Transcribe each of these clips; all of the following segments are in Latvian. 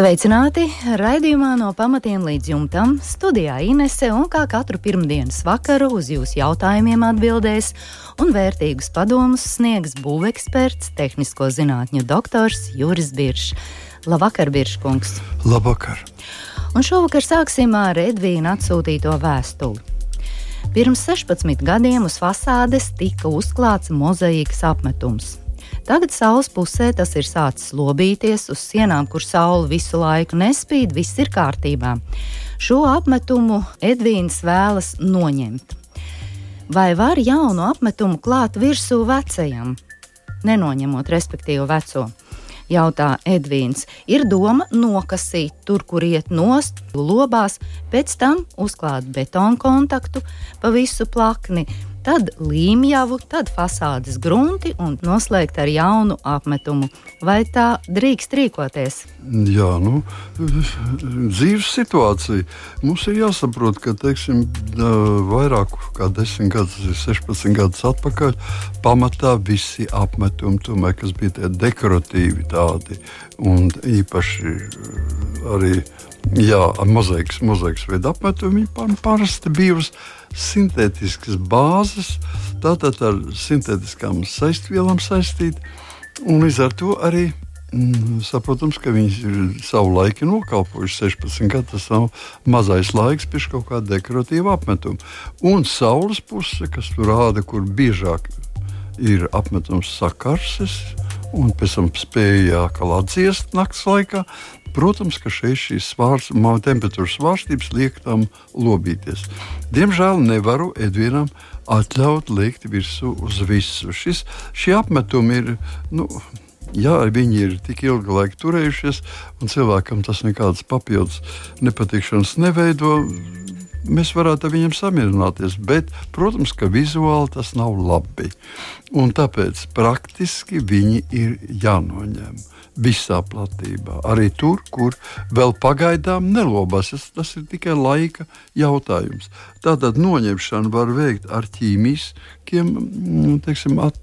Sveicināti! Raidījumā no pamatiem līdz jumtam studijā Inese un kā katru pirmdienas vakaru uz jūsu jautājumiem atbildēs un vērtīgus padomus sniegs būveksperts, tehnisko zinātņu doktors Juris Biršs. Labvakar, Birškungs! Labvakar! Un šovakar sāksim ar Edvīna atsūtīto vēstuli. Pirms 16 gadiem uz fasādes tika uzklāts mozaīkas apmetums. Tagad saules pusē tas ir sācis lobīties uz sienām, kur saule visu laiku nespīd, viss ir kārtībā. Šo apmetumu Edvīns vēlas noņemt. Vai var jaunu apmetumu klāt virsū vecajam, nenoņemot respektīvu veco? Jautā Edvīns. Ir doma nokasīt tur, kur iet nost, lobās, pēc tam uzklāt betonu kontaktu pa visu plakni, tad līmjavu, tad fasādes grunti un noslēgt ar jaunu apmetumu. Vai tā drīkst rīkoties? Jā, nu, dzīves situācija. Mums ir jāsaprot, ka teiksim, vairāk kā 10 gadus, 16 gadus atpakaļ, pamatā visi apmetumi, tomēr, kas bija tie dekoratīvi tādi un īpaši arī jā, mozaikas, mozaikas veida apmetumi, parasti bijusi sintētiskas bāzes, tātad ar sintētiskām saistvielām saistīta. Un līdz ar to arī mm, saprotams, ka viņas ir savu laiku nokalpojušas 16 gadus. Tas nav mazais laiks pie kaut kāda dekoratīva apmetuma. Un saules puse, kas tur rāda, kur biežāk ir apmetums sakarses. Un pēc tam spēja atkal atdziest naktas laikā. Protams, ka šeit šīs svārs, temperatūras svārstības liek tam lobīties. Diemžēl nevaru Edvinam atļaut liekt virsū uz visu. Šis, šie apmetumi ir. Nu, Jā, viņi ir tik ilgi laika turējušies, un cilvēkam tas nekādas papildus nepatikšanas neveido. Mēs varētu ar viņiem samierināties, bet, protams, ka vizuāli tas nav labi. Un tāpēc praktiski viņi ir jānoņem visā platībā. Arī tur, kur vēl pagaidām nelobās. Tas ir tikai laika jautājums. Tātad noņemšanu var veikt ar ķīmiskiem mm, teiksim, at,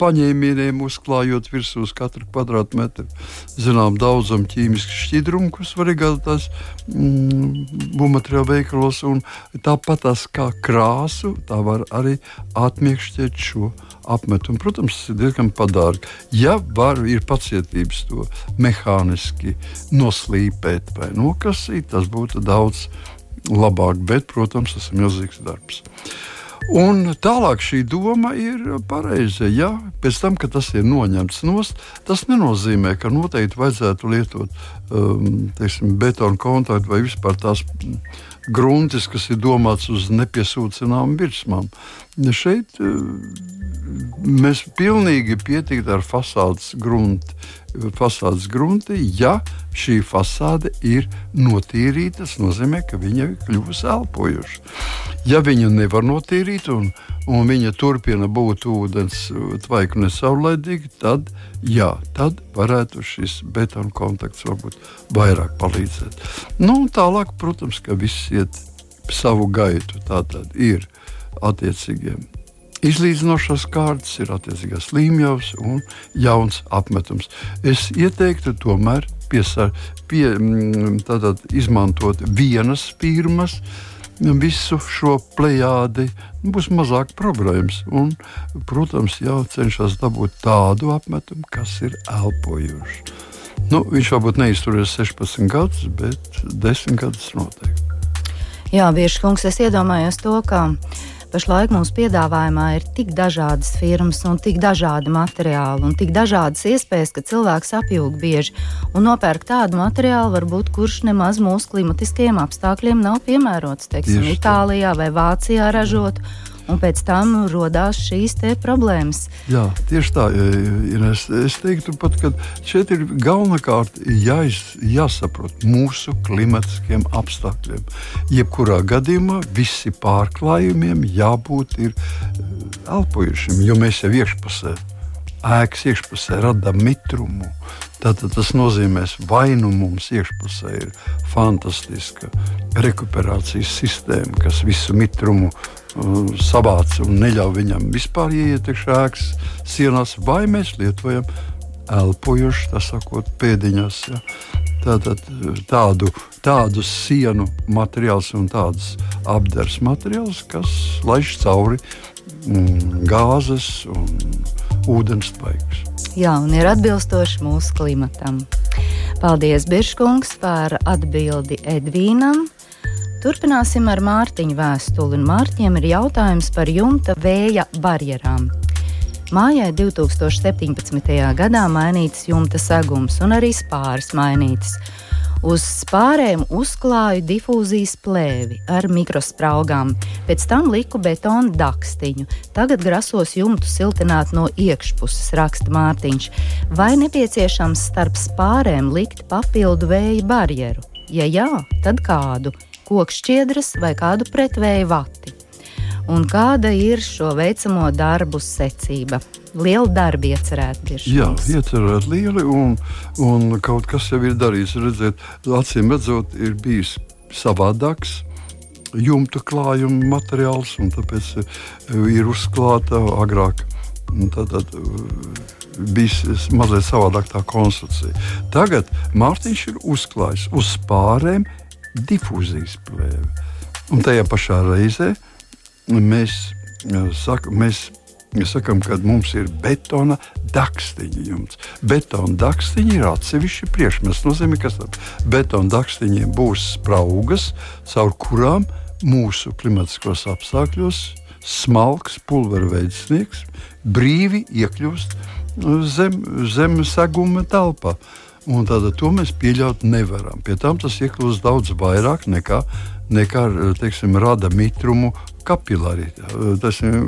paņēmieniem, uzklājot virsū uz katru kvadrātmetru. Zinām, daudzam ķīmisku šķidrumu, kas var iegādāties mm, būvmateriālu veikalos, tāpat tās kā krāsu, tā var arī atmiekšķēt šo apmetumu. Protams, tas ir diezgan padārgi. Ja var, ir pacietības to mehāniski noslīpēt vai nokasīt, tas būtu daudz labāk, bet, protams, tas ir milzīgs darbs. Un tālāk šī doma ir pareiza. Ja pēc tam, kad tas ir noņemts nost, tas nenozīmē, ka noteikti vajadzētu lietot um, teiksim, betonu kontaktu vai vispār tās gruntis, kas ir domāts uz nepiesūcināmām virsmām. Šeit uh, mēs pilnīgi pietiktu ar fasādes grunti fasādes grunti, ja šī fasāde ir notīrīta. Tas nozīmē, ka viņa ir kļuvusi elpojuša. Ja viņa nevar notīrīt un, un viņa turpina būt ūdens tvaika nesaulaidīga, tad, jā, tad varētu šis betona kontakts varbūt vairāk palīdzēt. Nu, tālāk, protams, ka viss iet savu gaitu. Tā tad ir attiecīgiem Izlīdzinošās kārtas ir attiecīgās līmjavas un jauns apmetums. Es ieteiktu tomēr piesar, pie, tātad, izmantot vienas firmas visu šo plējādi, būs mazāk problēmas. Un, protams, jau cenšas dabūt tādu apmetumu, kas ir elpojošs. Nu, viņš varbūt neizturēs 16 gadus, bet 10 gadus noteikti. Jā, Bieži kungs, es iedomājos to, ka Pašlaik mums piedāvājumā ir tik dažādas firmas un tik dažādi materiāli un tik dažādas iespējas, ka cilvēks apjūg bieži. Un nopērk tādu materiālu, varbūt, kurš nemaz mūsu klimatiskajiem apstākļiem nav piemērots, teiksim, Itālijā vai Vācijā ražot. Un pēc tam radās šīs problēmas. Jā, tieši tā. Es, es teiktu, pat, ka šeit ir galvenokārt jāiz, jāsaprot mūsu klimatiskiem apstākļiem. Jebkurā gadījumā visi pārklājumiem jābūt ir elpojušiem, jo mēs jau iekšpusē ēkas iekšpusē rada mitrumu. Tātad tas nozīmē, vai nu mums iekšpusē ir fantastiska rekuperācijas sistēma, kas visu mitrumu uh, savāc un neļauj viņam vispār ieiet iekšā ēkas sienās, vai mēs lietojam elpojuši, tā sakot, pēdiņās. Ja. Tātad tādu, tādu sienu materiālus un tādus apgabals materiālus, kas laiž cauri mm, gāzes un ūdens tvaiks. Jā, un ir atbilstoši mūsu klimatam. Paldies, Biržkungs, par atbildi Edvīnam. Turpināsim ar Mārtiņu vēstuli. Mārtiņam ir jautājums par jumta vēja barjerām. Mājai 2017. gadā mainīts jumta segums un arī spāris mainīts. Uz spārēm uzklāju difūzijas plēvi ar mikrospraugām, pēc tam liku betonu dakstiņu. Tagad grasos jumtu siltināt no iekšpuses, raksta Mārtiņš. Vai nepieciešams starp spārēm likt papildu vēja barjeru? Ja jā, tad kādu? Kokšķiedras vai kādu pretvēju vati? Un kāda ir šo veicamo darbu secība? liela darba iecerēta. Jā, iecerēta lieli, un, un kaut kas jau ir darīts. Redzēt, acīm redzot, ir bijis savādāks jumta klājuma materiāls, un tāpēc e, ir uzklāta agrāk. Tad, tad bija mazliet savādāk tā konstrukcija. Tagad Mārtiņš ir uzklājis uz spārēm difūzijas plēvi. Un tajā pašā reizē mēs, e, saka, mēs sakām, ka mums ir betona dakstiņa jumts. Betona dakstiņa ir atsevišķi priekšmets. Tas nozīmē, ka betona dakstiņiem būs spraugas, caur kurām mūsu klimatiskos apstākļos smalks pulverveids sniegs brīvi iekļūst zem, zem seguma telpā. Un tātad to mēs pieļaut nevaram. Pie tam tas iekļūst daudz vairāk nekā, nekā teiksim, rada mitrumu kapilāri. Tas ir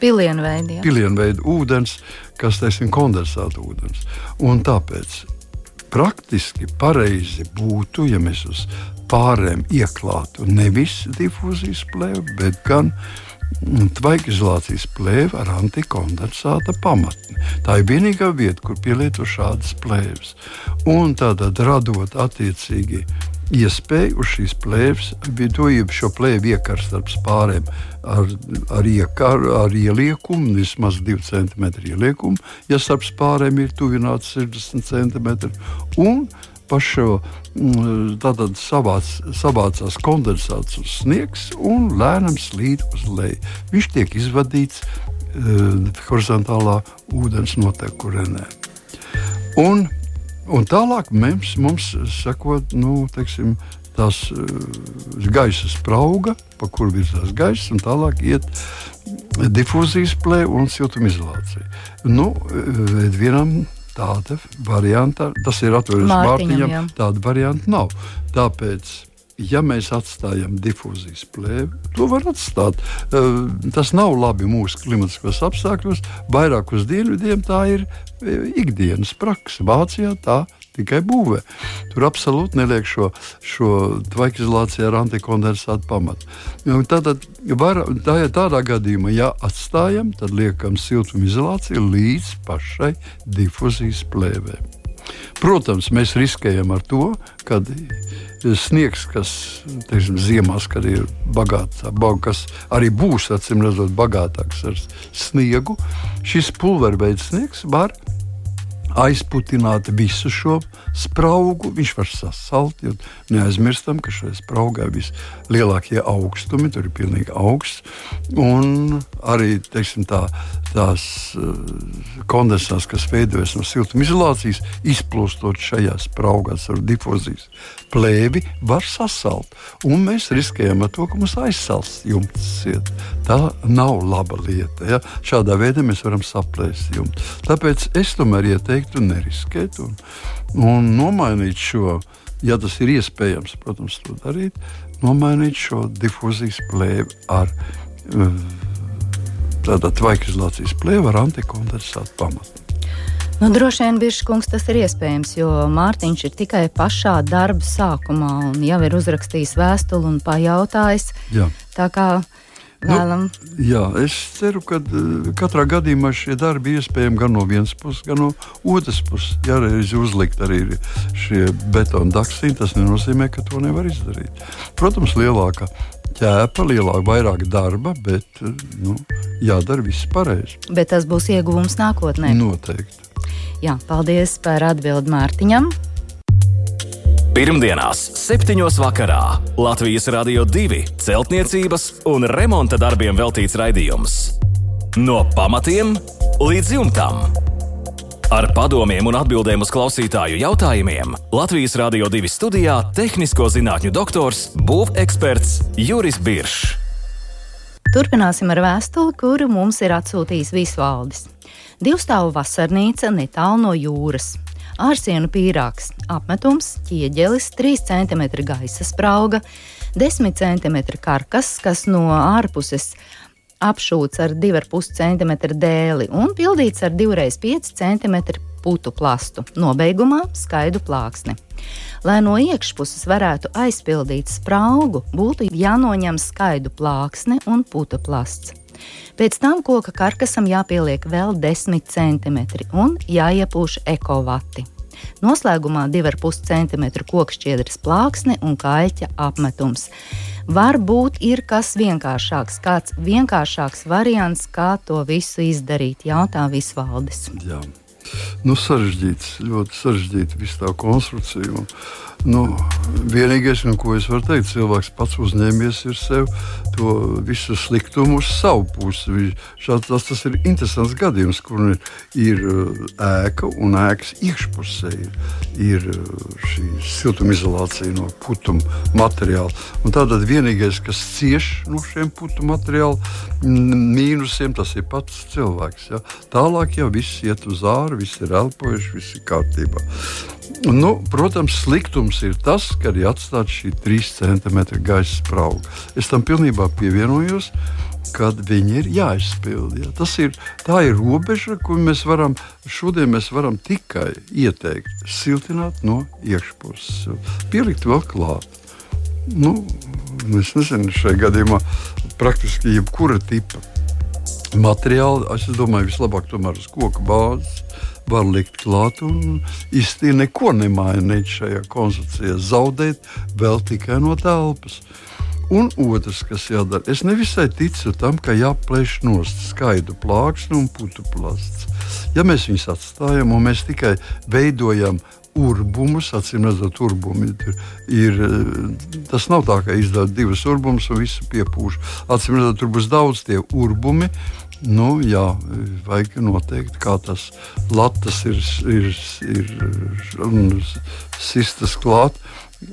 pilienveidi, pilienveidi ūdens, kas ir kondensēta ūdens. Un tāpēc praktiski pareizi būtu, ja mēs uz pārēm ieklātu nevis difūzijas plēvi, bet gan tvaikizolācijas plēve ar antikondensāta pamatni. Tā ir vienīgā vieta, kur pielieto šādas plēves. Un tādā radot attiecīgi iespēju uz šīs plēves, vidojot šo plēvi iekarst starp spāriem ar, ar, iekar, ar ieliekumu, vismaz 2 cm ieliekumu, ja starp spāriem ir tuvināts 60 cm. Un pa šo tātad savāc, savācās kondensāts uz sniegs un lēnām slīd uz leju. Viņš tiek izvadīts uh, horizontālā ūdens notekurienē. Un Un tālāk mums, mums sakot, nu, teiksim, tās uh, gaisa sprauga, pa kuru virzās gaisa, un tālāk iet difūzijas plēve un siltumizolācija. Nu, eh, vienam tāda varianta, tas ir atveris Mārtiņam, Mārtiņam tāda varianta nav. Tāpēc ja mēs atstājam difūzijas plēvi, to var atstāt. Eh, tas nav labi mūsu klimatiskos apstākļos. Vairāk uz dienvidiem tā ir eh, ikdienas praksa. Vācijā tā tikai būvē. Tur absolūti neliek šo, šo tvaikizolāciju ar antikondensātu pamatu. Tātad, var, tā, tādā gadījumā, ja atstājam, tad liekam siltumizolāciju līdz pašai difūzijas plēvei. Protams, mēs riskējam ar to, ka sniegs, kas teiksim, ziemās, kad ir bagāts, kas arī būs acīm redzot bagātāks ar sniegu, šis pulverveids sniegs var aizputināt visu šo spraugu. Viņš var sasalt, jo neaizmirstam, ka šajā spraugā ir vislielākie augstumi, tur ir pilnīgi augsts. Un arī teiksim, tā, tās uh, kondensāts, kas veidojas no siltumizolācijas, izplūstot šajā spraugā ar difūzijas plēvi, var sasalt. Un mēs riskējam ar to, ka mums aizsals jumts. Iet. Tā nav laba lieta. Ja? Šādā veidā mēs varam saplēst jumtu. Tāpēc es tomēr ieteiktu neriskēt un, un nomainīt šo. Ja tas ir iespējams, protams, to darīt, nomainīt šo difūzijas plēvi ar tādā tvaikizolācijas plēvē ar antikondensātu pamatu. Nu, droši vien Biržkungs tas ir iespējams, jo Mārtiņš ir tikai pašā darba sākumā un jau ir uzrakstījis vēstuli un pajautājis. Jā. Tā kā Vēlam. Nu, jā, es ceru, ka uh, katrā gadījumā šie darbi iespējami gan no vienas puses, gan no otras puses. Ja reiz uzlikt arī šie betona daksīni, tas nenozīmē, ka to nevar izdarīt. Protams, lielāka ķēpa, lielāka, vairāk darba, bet uh, nu, jādara viss pareizi. Bet tas būs ieguvums nākotnē. Noteikti. Jā, paldies par atbildi Mārtiņam. Pirmdienās, 7. vakarā Latvijas Rādio 2 celtniecības un remonta darbiem veltīts raidījums. No pamatiem līdz jumtam. Ar padomiem un atbildēm uz klausītāju jautājumiem Latvijas Rādio 2 studijā - tehnisko zinātņu doktors, būveksperts Juris Biršs. Turpināsim ar vēstuli, kuru mums ir atsūtījis Visvaldis. Divstāvu vasarnīca netālu no jūras ārsienu pīrāgs, apmetums, ķieģelis, 3 cm gaisa sprauga, 10 cm karkas, kas no ārpuses apšūts ar 2,5 cm dēli un pildīts ar 2,5 cm putu plastu, nobeigumā skaidu plāksni. Lai no iekšpuses varētu aizpildīt spraugu, būtu jānoņem skaidu plāksne un putu plasts. Pēc tam koka karkasam jāpieliek vēl 10 cm un jāiepūš ekovati. Noslēgumā 2,5 cm kokšķiedras plāksne un kaļķa apmetums. Varbūt ir kas vienkāršāks, kāds vienkāršāks variants, kā to visu izdarīt, jautā Visvaldis. Jā. Nu, sarežģīts, ļoti sarežģīta viss tā konstrukcija. Un, Nu, vienīgais, nu, ko es varu teikt, cilvēks pats uzņēmies sev to visu sliktumu uz savu pusi. Šāds, tas, tas ir interesants gadījums, kur ir, ir uh, ēka un ēkas iekšpusē ir, ir uh, šī siltumizolācija no putu materiāla. Un tātad vienīgais, kas cieš no šiem putu materiāla mīnusiem, tas ir pats cilvēks. Ja? Tālāk jau viss iet uz ārā, viss ir elpojuši, viss ir kārtībā. Nu, protams, sliktums ir tas, ka ir atstāta šī 3 cm gaisa sprauga. Es tam pilnībā pievienojos, kad viņi ir jāizpild. Ja. Tas ir, ir robeža, ko mēs varam šodien mēs varam tikai ieteikt siltināt no iekšpuses, pielikt vēl klāt. Nu, es nezinu, šajā gadījumā praktiski jebkura tipa materiāli, es domāju, vislabāk tomēr uz koku bāzes var likt klāt un īstenībā neko nemainīt šajā konstrukcijā, zaudēt vēl tikai no telpas. Un otrs, kas jādara, es nevisai ticu tam, ka jāplēš nost skaidru plāksni un putu plasts. Ja mēs viņus atstājam un mēs tikai veidojam urbumus, acīm redzot, urbumi ir, ir. Tas nav tā, ka izdara divas urbumus un visu piepūš. Acīm redzot, tur būs daudz tie urbumi, Nu, jā, vajag noteikti, kā tas latas ir, ir, ir sistas klāt,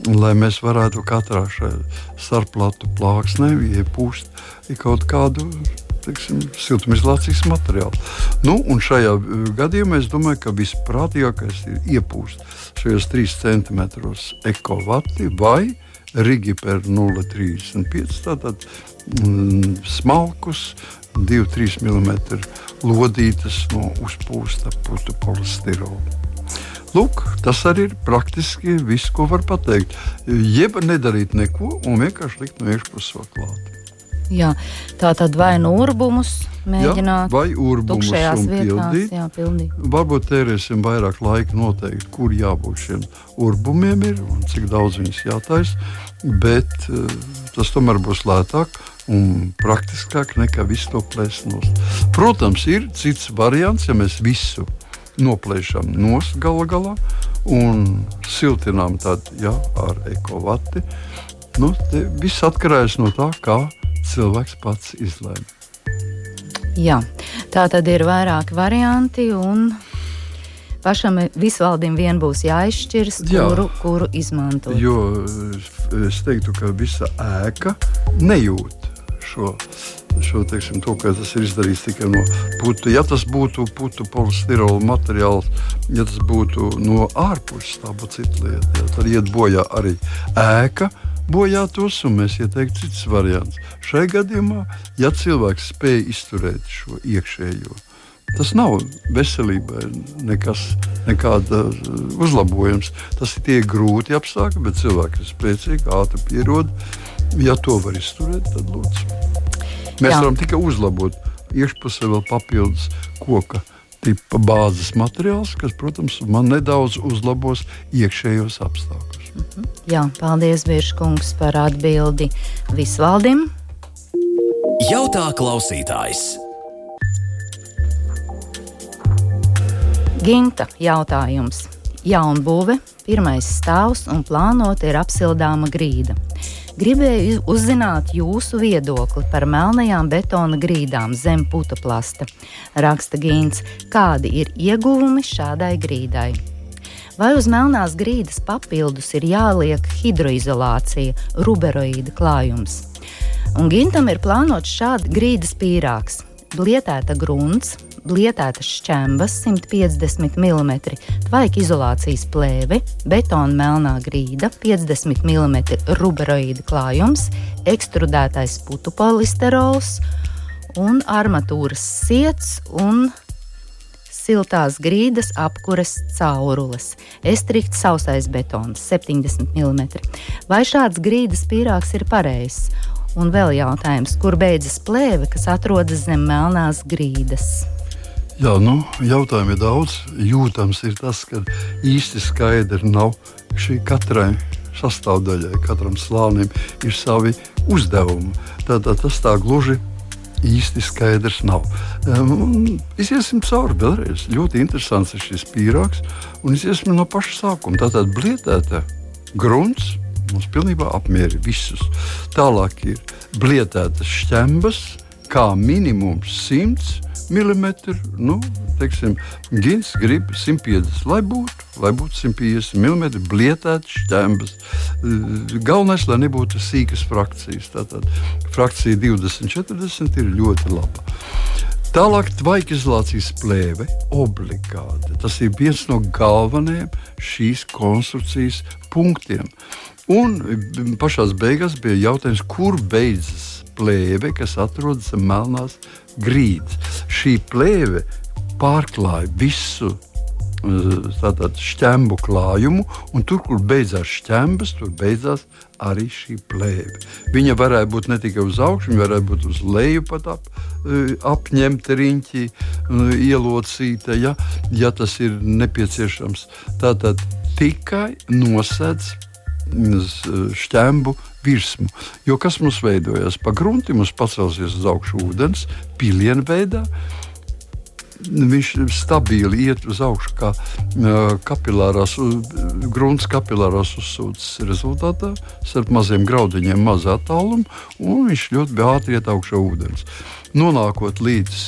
lai mēs varētu katrā šajā starplatu plāksnē iepūst kaut kādu teiksim, siltumizolācijas materiālu. Nu, šajā uh, gadījumā es domāju, ka visprātīgākais ir iepūst šajos 3 centimetros ekovati vai Rigiper 0,35. Tātad mm, smalkus 2-3 mm lodītas no uzpūsta putu polistirola. Lūk, tas arī ir praktiski viss, ko var pateikt. Jeb nedarīt neko un vienkārši likt no iekšpuses vēl klāt. Jā, tā tad vai nu urbumus mēģināt, jā, vai urbumus pildīt. Jā, pildīt. Varbūt tērēsim vairāk laika noteikt, kur jābūt šiem urbumiem ir un cik daudz viņus jātaisa, bet uh, tas tomēr būs lētāk un praktiskāk nekā visu to plēst nost. Protams, ir cits variants, ja mēs visu noplēšam nost gala galā un siltinām tad, ja, ar ekovati. Nu, viss atkarīgs no tā, kā cilvēks pats izlēma. Jā, tā tad ir vairāki varianti, un pašam visvaldim vien būs jāizšķiras, Jā, kuru, kuru izmantot. Jo es teiktu, ka visa ēka nejūt šo, šo teiksim, to, ka tas ir izdarīts tikai no putu. Ja tas būtu putu polistirola materiāls, ja tas būtu no ārpuses, tā būtu cita lieta. Ja, tad iet bojā arī ēka bojātos, un mēs ieteiktu citus variantus. Šajā gadījumā, ja cilvēks spēj izturēt šo iekšējo, tas nav veselībai nekas, nekāda uzlabojums. Tas ir tie grūti apstākļi, bet cilvēks ir spēcīgs, ātri pierod. Ja to var izturēt, tad lūdzu. Mēs Jā. varam tikai uzlabot iekšpusē vēl papildus koka tipa bāzes materiāls, kas, protams, man nedaudz uzlabos iekšējos apstākļus. Mm -hmm. Jā, paldies, Biržkungs, par atbildi Visvaldim. Jautā klausītājs. Ginta jautājums. Jaunbūve, pirmais stāvs un plānota ir apsildāma grīda. Gribēju uzzināt jūsu viedokli par melnajām betona grīdām zem putuplasta. Raksta Gīns, kādi ir ieguvumi šādai grīdai? Vai uz melnās grīdas papildus ir jāliek hidroizolācija, ruberoīda klājums? Un Gintam ir plānots šāds grīdas pīrāgs, blietēta grunts, blietētas šķembas 150 mm, tvaika izolācijas plēve, betona melnā grīda, 50 mm ruberoīda klājums, ekstrudētais putu polisterols un armatūras siets un siltās grīdas apkures caurules, estrikts sausais betons 70 mm. Vai šāds grīdas pīrāgs ir pareizs? Un vēl jautājums, kur beidzas plēve, kas atrodas zem melnās grīdas? Jā, nu, jautājumu ir daudz. Jūtams ir tas, ka īsti skaidri nav šī katrai sastāvdaļai, katram slānim ir savi uzdevumi. Tātad tas tā gluži īsti skaidrs nav. Um, iziesim cauri vēlreiz. Ļoti interesants ir šis pīrāgs, un iziesim no paša sākuma. Tātad blietēta grunts mums pilnībā apmierina visus. Tālāk ir blietētas šķembas, kā minimums 100 mm. Nu, teiksim, Gins grib 150, lai būtu, lai būtu 150 mm blietētas šķembas. Galvenais, lai nebūtu sīkas frakcijas. Tātad frakcija 20, 40 ir ļoti laba. Tālāk, tvaika izolācijas plēve obligāti. Tas ir viens no galvenajiem šīs konstrukcijas punktiem. Un pašā beigās bija jautājums, kur beidzas plēve, kas atrodas melnās grīdas. Šī plēve pārklāja visu uh, tātad šķembu klājumu, un tur, kur beidzās šķembas, tur beidzās arī šī plēve. Viņa varētu būt ne tikai uz augšu, viņa varētu būt uz leju pat ap, uh, apņemta riņķī, uh, ielocīta, ja, ja tas ir nepieciešams. Tātad tikai nosedz šķembu virsmu. Jo kas mums veidojas? Pa grunti mums pacelsies uz augšu ūdens, pilienu veidā. Viņš stabili iet uz augšu, kā kapilārās, grunts kapilārās uzsūdzes rezultātā, starp maziem graudiņiem, mazā attālumā, un viņš ļoti ātri iet augšā ūdens. Nonākot līdz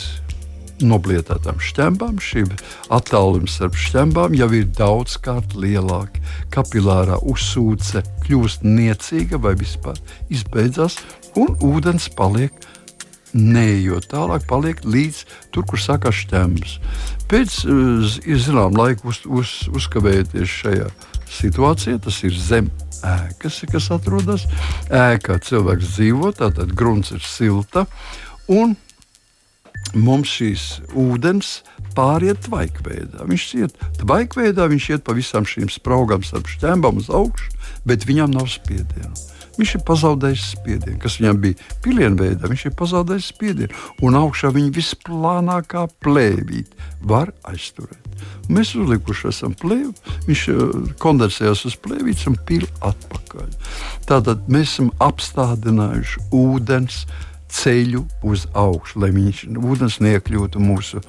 noblietētām šķembām. Šī attālums starp šķembām jau ir daudzkārt lielāka. Kapilārā uzsūce kļūst niecīga vai vispār izbeidzas, un ūdens paliek neejot tālāk, paliek līdz tur, kur sākās šķembas. Pēc uh, zināmā laika uz, uz, uzkavējoties šajā situācijā, tas ir zem ēkas, kas atrodas ēkā. Cilvēks dzīvo, tātad grunts ir silta. Un mums šīs ūdens pāriet tvaikveidā. Viņš iet tvaikveidā, viņš iet pa visām šīm spraugām, starp šķēmbām uz augšu, bet viņam nav spiediena. Viņš ir pazaudējis spiedienu, kas viņam bija pilienveidā. Viņš ir pazaudējis spiedienu, un augšā viņa visplānākā plēvīte var aizturēt. Mēs uzlikuši esam plēvi, viņš eh, kondensējās uz plēvītes un pil atpakaļ. Tātad mēs esam apstādinājuši ūdens ceļu uz augšu, lai viņš ūdens niekļūtu mūsu,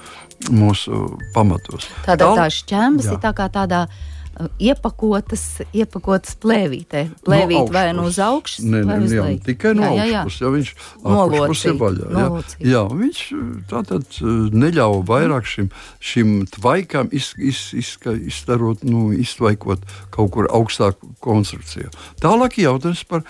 mūsu pamatos. Tātad tā šķēmas ir tā kā tādā iepakotas, iepakotas plēvītē. Plēvīt no vai nu uz augšas, ne, vai uz leju. Tikai no jā, jā, augšas, ja viņš apakšpus ir vaļā. Jā. jā, viņš tātad neļauj vairāk šim, šim tvaikam iz, iz, iz, izstarot, nu, iztvaikot kaut kur augstāku konstrukciju. Tālāk jautājums par,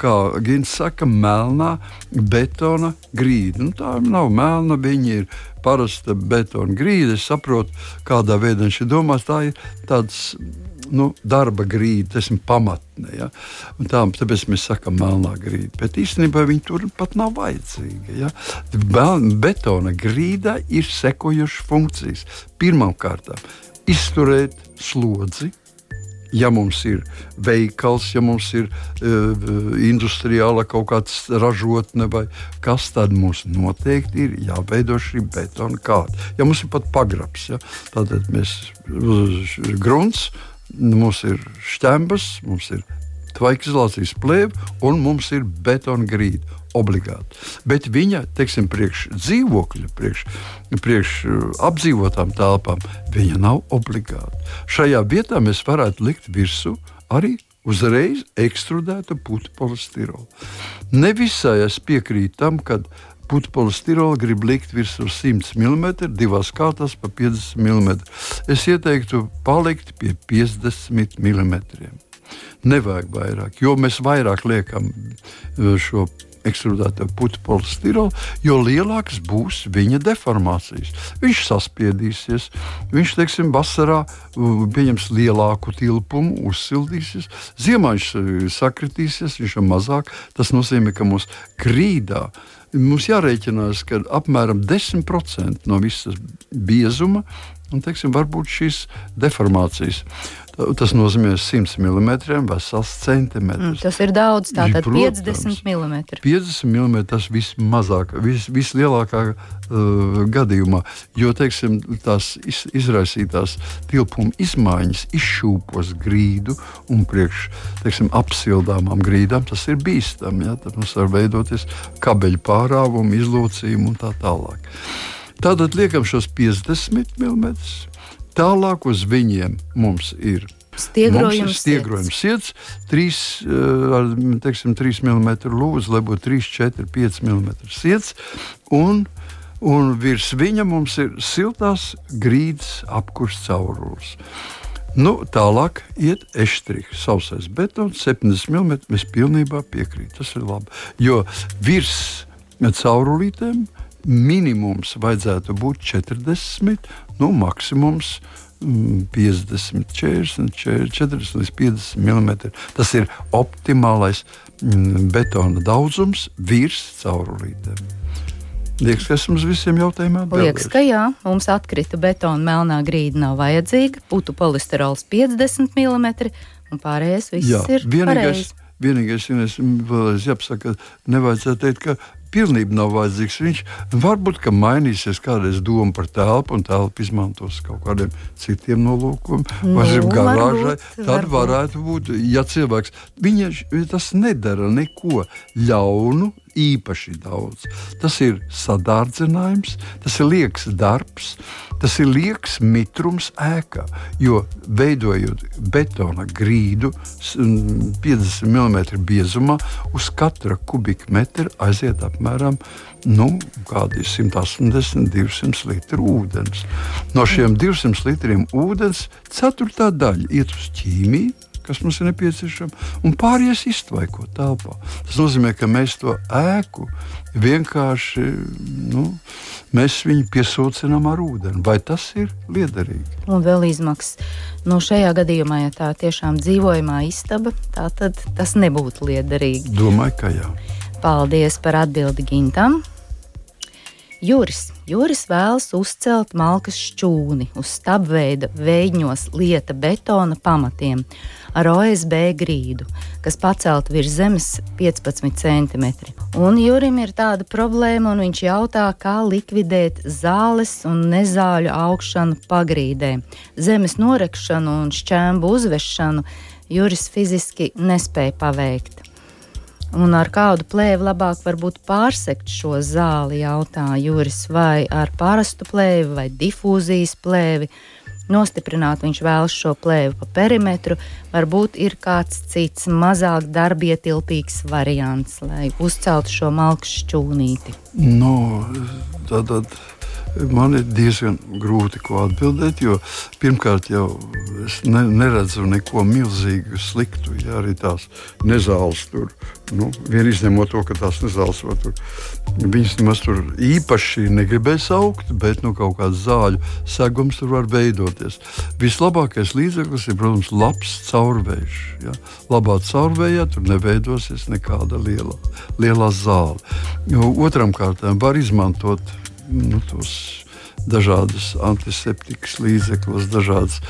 kā Gins saka, melnā betona grīda. Nu, tā nav melna, viņi ir parasta betona grīda. Es saprotu, kādā veidā viņš ir domājis. Tā ir tāds nu, darba grīda, tas ir pamatne. Ja? Un tā, tāpēc mēs sakām, melnā grīda. Bet īstenībā viņi tur pat nav vajadzīga. Ja? Betona grīda ir sekojošas funkcijas. Pirmkārt, izturēt slodzi ja mums ir veikals, ja mums ir uh, industriāla kaut kāda ražotne vai kas, tad mums noteikti ir jāveido šī betona kārta. Ja mums ir pat pagrabs, ja, tad mēs ir grunts, mums ir šķembas, mums ir tvaikizolācijas plēve un mums ir betona grīda obligāti. Bet viņa, teiksim, priekš dzīvokļa, priekš, priekš uh, apdzīvotām telpām, viņa nav obligāta. Šajā vietā mēs varētu likt virsū arī uzreiz ekstrudēta putekļa polistirolu. Nevisai es piekrītu tam, ka putekļa polistirolu grib likt virsū 100 mm, divās kārtās pa 50 mm. Es ieteiktu palikt pie 50 mm. Nevajag vairāk, jo mēs vairāk liekam uh, šo ekstrudēta putekļa polistirola, jo lielākas būs viņa deformācijas. Viņš saspiedīsies, viņš, teiksim, vasarā pieņems lielāku tilpumu, uzsildīsies, ziemā viņš e, sakritīsies, viņš ir mazāk. Tas nozīmē, ka mums grīdā mums jārēķinās, ka apmēram 10% no visas biezuma un, teiksim, varbūt šīs deformācijas. Tas nozīmē 100 mm vesels centimetrs. Mm, tas ir daudz, tātad Protams, 50 mm. 50 mm tas vismazāk, vis, vislielākā uh, gadījumā, jo teiksim, tās iz, izraisītās tilpuma izmaiņas izšūpos grīdu un priekš teiksim, apsildāmām grīdām tas ir bīstami. Ja? Tad mums var veidoties kabeļu pārāvumi, izlocījumi un tā tālāk. Tātad liekam šos 50 mm Tālāk uz viņiem mums ir Stiegrojums, stiegrojums sirds, 3, uh, teiksim, 3 mm lūdzu, lai būtu 3, 4, 5 mm sirds. Un, un virs viņa mums ir siltās grīdas apkurss caurulis. Nu, tālāk iet eštriks, sausais betons, 70 mm. Es pilnībā piekrītu. Tas ir labi. Jo virs caurulītēm minimums vajadzētu būt 40, nu, maksimums 50, 40, 40 līdz 50 mm. Tas ir optimālais mm, betona daudzums virs caurulītēm. Liekas, ka esmu uz visiem jautājumiem atbildējis. Liekas, ka jā, mums atkrita betona melnā grīda nav vajadzīga, putu polisterols 50 mm un pārējais viss jā, ir vienīgais. Pareizi. Vienīgais, kas man vēlreiz jāpasaka, nevajadzētu teikt, ka pilnībā nav vajadzīgs. Viņš varbūt mainīsies kādreiz doma par telpu, un telpu izmantos kaut kādiem citiem nolūkiem, nu, arī garāžai. Tad varbūt. varētu būt, ja cilvēks viņa, tas nedara neko ļaunu. Īpaši daudz. Tas ir sadārdzinājums, tas ir liekas darbs, tas ir liekas mitrums ēkā. Jo veidojot betona grīdu 50 mm biezumā, uz katra kubikmetra aiziet apmēram nu, 180, 200 litru ūdens. No šiem 200 litriem ūdens ceturtā daļa iet uz ķīmiju kas mums ir nepieciešama, un pārējais iztvaiko telpā. Tas nozīmē, ka mēs to ēku vienkārši nu, piesūcinām ar ūdeni. Vai tas ir liederīgi? Un vēl izmaksas. Nu, šajā gadījumā, ja tā tiešām dzīvojamā istaba, tad tas nebūtu liederīgi. Domāju, ka jā. Paldies par atbildi Gintam. Juris, Juris vēlas uzcelt malkas šķūni uz stabveida veidņos lieta betona pamatiem ar OSB grīdu, kas pacelta virs zemes 15 cm. Un Jurim ir tāda problēma, un viņš jautā, kā likvidēt zāles un nezāļu augšanu pagrīdē. Zemes norekšanu un šķēmu uzvešanu Juris fiziski nespēja paveikt. Un ar kādu plēvi labāk varbūt pārsekt šo zāli, jautā Juris, vai ar parastu plēvi vai difūzijas plēvi. Nostiprināt viņš vēlas šo plēvi pa perimetru, varbūt ir kāds cits mazāk darbietilpīgs variants, lai uzceltu šo malku šķūnīti. No, nu, tad, tad man ir diezgan grūti ko atbildēt, jo pirmkārt jau es ne, neredzu neko milzīgu, sliktu. Ja arī tās nezāles tur, nu, vien izņemot to, ka tās nezāles var tur, viņas nemaz tur īpaši negribēs augt, bet nu, kaut kāds zāļu segums tur var veidoties. Vislabākais līdzeklis ir, protams, labs caurvējš. Ja? Labā caurvējā tur neveidosies nekāda liela, liela zāle. Otram kārtām var izmantot nu, tos dažādas antiseptikas līdzekļus, dažādas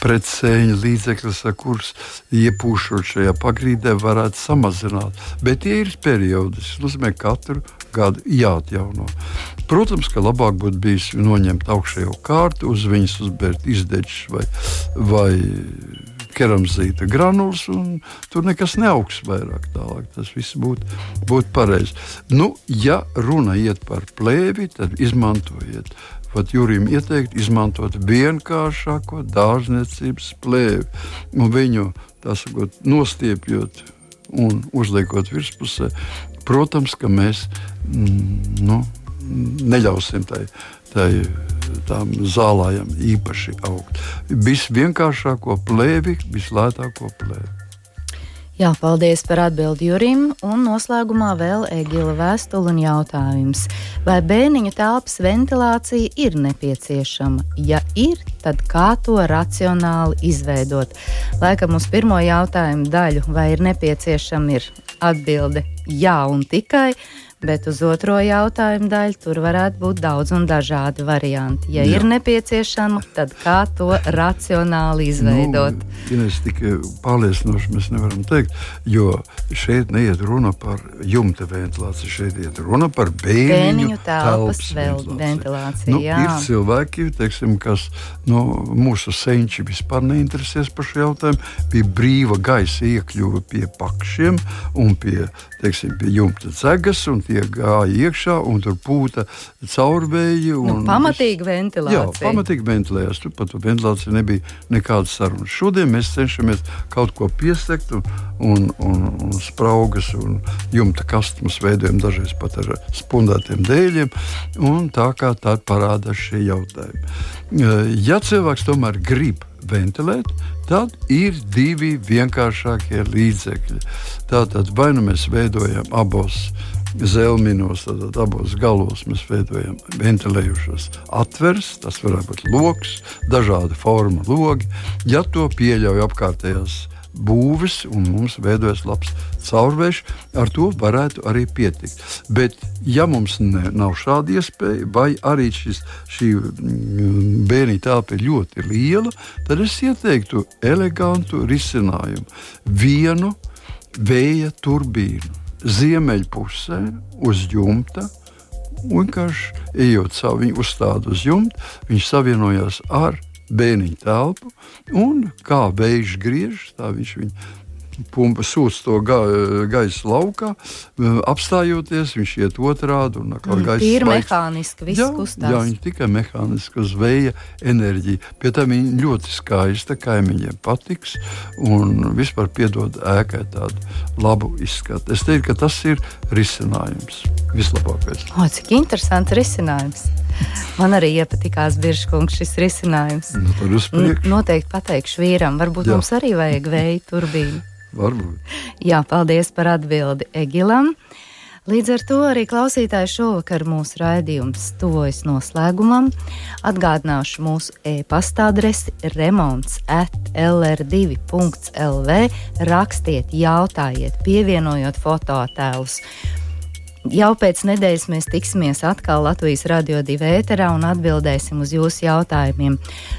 pretsēņu līdzekļus, kurus iepūšot šajā pagrīdē, varētu samazināt. Bet tie ir periodiski. Tas nozīmē, ka katru gadu jāatjauno. Protams, ka labāk būtu bijis noņemt augšējo kārtu, uz viņas uzbērt izdečus vai, vai keramzīta granulas, un tur nekas neaugs vairāk. Tālāk. Tas viss būtu būt pareizi. Nu, ja runa iet par plēvi, tad izmantojiet. Pat Jurijam ieteikt izmantot vienkāršāko dārzniecības plēvi un viņu sakot, nostiepjot un uzliekot virspusē. Protams, ka mēs mm, nu, neļausim tai, tai tām zālājām īpaši augt. Visvienkāršāko plēvi, vislētāko plēvi. Jā, paldies par atbildi Jurim. Un noslēgumā vēl Egila vēstule un jautājums. Vai bērniņu telpas ventilācija ir nepieciešama? Ja ir, tad kā to racionāli izveidot? Laikam uz pirmo jautājumu daļu, vai ir nepieciešama, ir atbilde jā un tikai. Bet uz otro jautājumu daļu tur varētu būt daudz un dažādi varianti. Ja Jā. ir nepieciešama, tad kā to racionāli izveidot? Nu, ja es tikai pārliecinoši mēs nevaram teikt, jo šeit neiet runa par jumta ventilāciju, šeit iet runa par bēniņu, telpas ventilāciju. ventilāciju nu, ir cilvēki, teiksim, kas nu, mūsu senči vispār neinteresēs par šo jautājumu, pie brīva gaisa iekļuva pie pakšiem un pie, teiksim, pie jumta cegas. Un tie gāja iekšā un tur pūta caurvēji. Nu, pamatīgi ventilācija. Jā, pamatīgi ventilējās. Tur pat ventilācija nebija nekādas sarunas. Šodien mēs cenšamies kaut ko piesekt un, un, un, un spraugas un jumta kastus veidojam dažreiz pat ar spundētiem dēļiem. Un tā kā tā parādās šie jautājumi. Ja cilvēks tomēr grib ventilēt, tad ir divi vienkāršākie līdzekļi. Tātad vai nu mēs veidojam abos zelminos, tad abos galos mēs veidojam ventilējušos atveres, tas var būt lokus, dažāda forma logi. Ja to pieļauj apkārtējās būvis un mums veidojas labs caurvējš, ar to varētu arī pietikt. Bet, ja mums ne, nav šāda iespēja, vai arī šis, šī mm, bērnu telpa ir ļoti liela, tad es ieteiktu elegantu risinājumu. Vienu vēja turbīnu ziemeļpusē uz jumta. Vienkārši ejot savu, viņu uzstādu uz jumta, viņš savienojās ar bēniņu telpu, un kā vējš griež, tā viņš viņu pumpa sūc to ga, gaisa laukā, apstājoties, viņš iet otrādi un atkal mm, gaisa. Ir mehāniski, viss jā, kustās. Jā, viņi tikai mehāniski uz vēja enerģiju. Pie tam viņi ļoti skaista, kaimiņiem patiks un vispār piedod ēkai tādu labu izskatu. Es teiktu, ka tas ir risinājums vislabākais. O, cik interesants risinājums! Man arī iepatikās Biržkungs šis risinājums. Nu, Noteikti pateikšu vīram, varbūt Jā. mums arī vajag vēja turbīnu. Varbūt. Jā, paldies par atbildi Egilam. Līdz ar to arī klausītāji šovakar mūsu raidījums tuvojas noslēgumam. Atgādināšu mūsu e-pasta adresi remonds at lr2.lv. Rakstiet, jautājiet, pievienojot fotoattēlus. Jau pēc nedēļas mēs tiksimies atkal Latvijas radio divi ēterā un atbildēsim uz jūsu jautājumiem.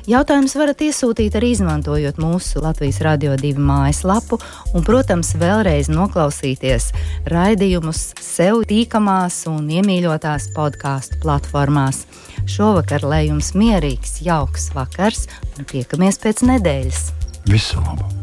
Jautājumus varat iesūtīt arī izmantojot mūsu Latvijas radio divi mājaslapu un, protams, vēlreiz noklausīties raidījumus sev tīkamās un iemīļotās podkāstu platformās. Šovakar lai jums mierīgs, jauks vakars un tiekamies pēc nedēļas. Visu labu!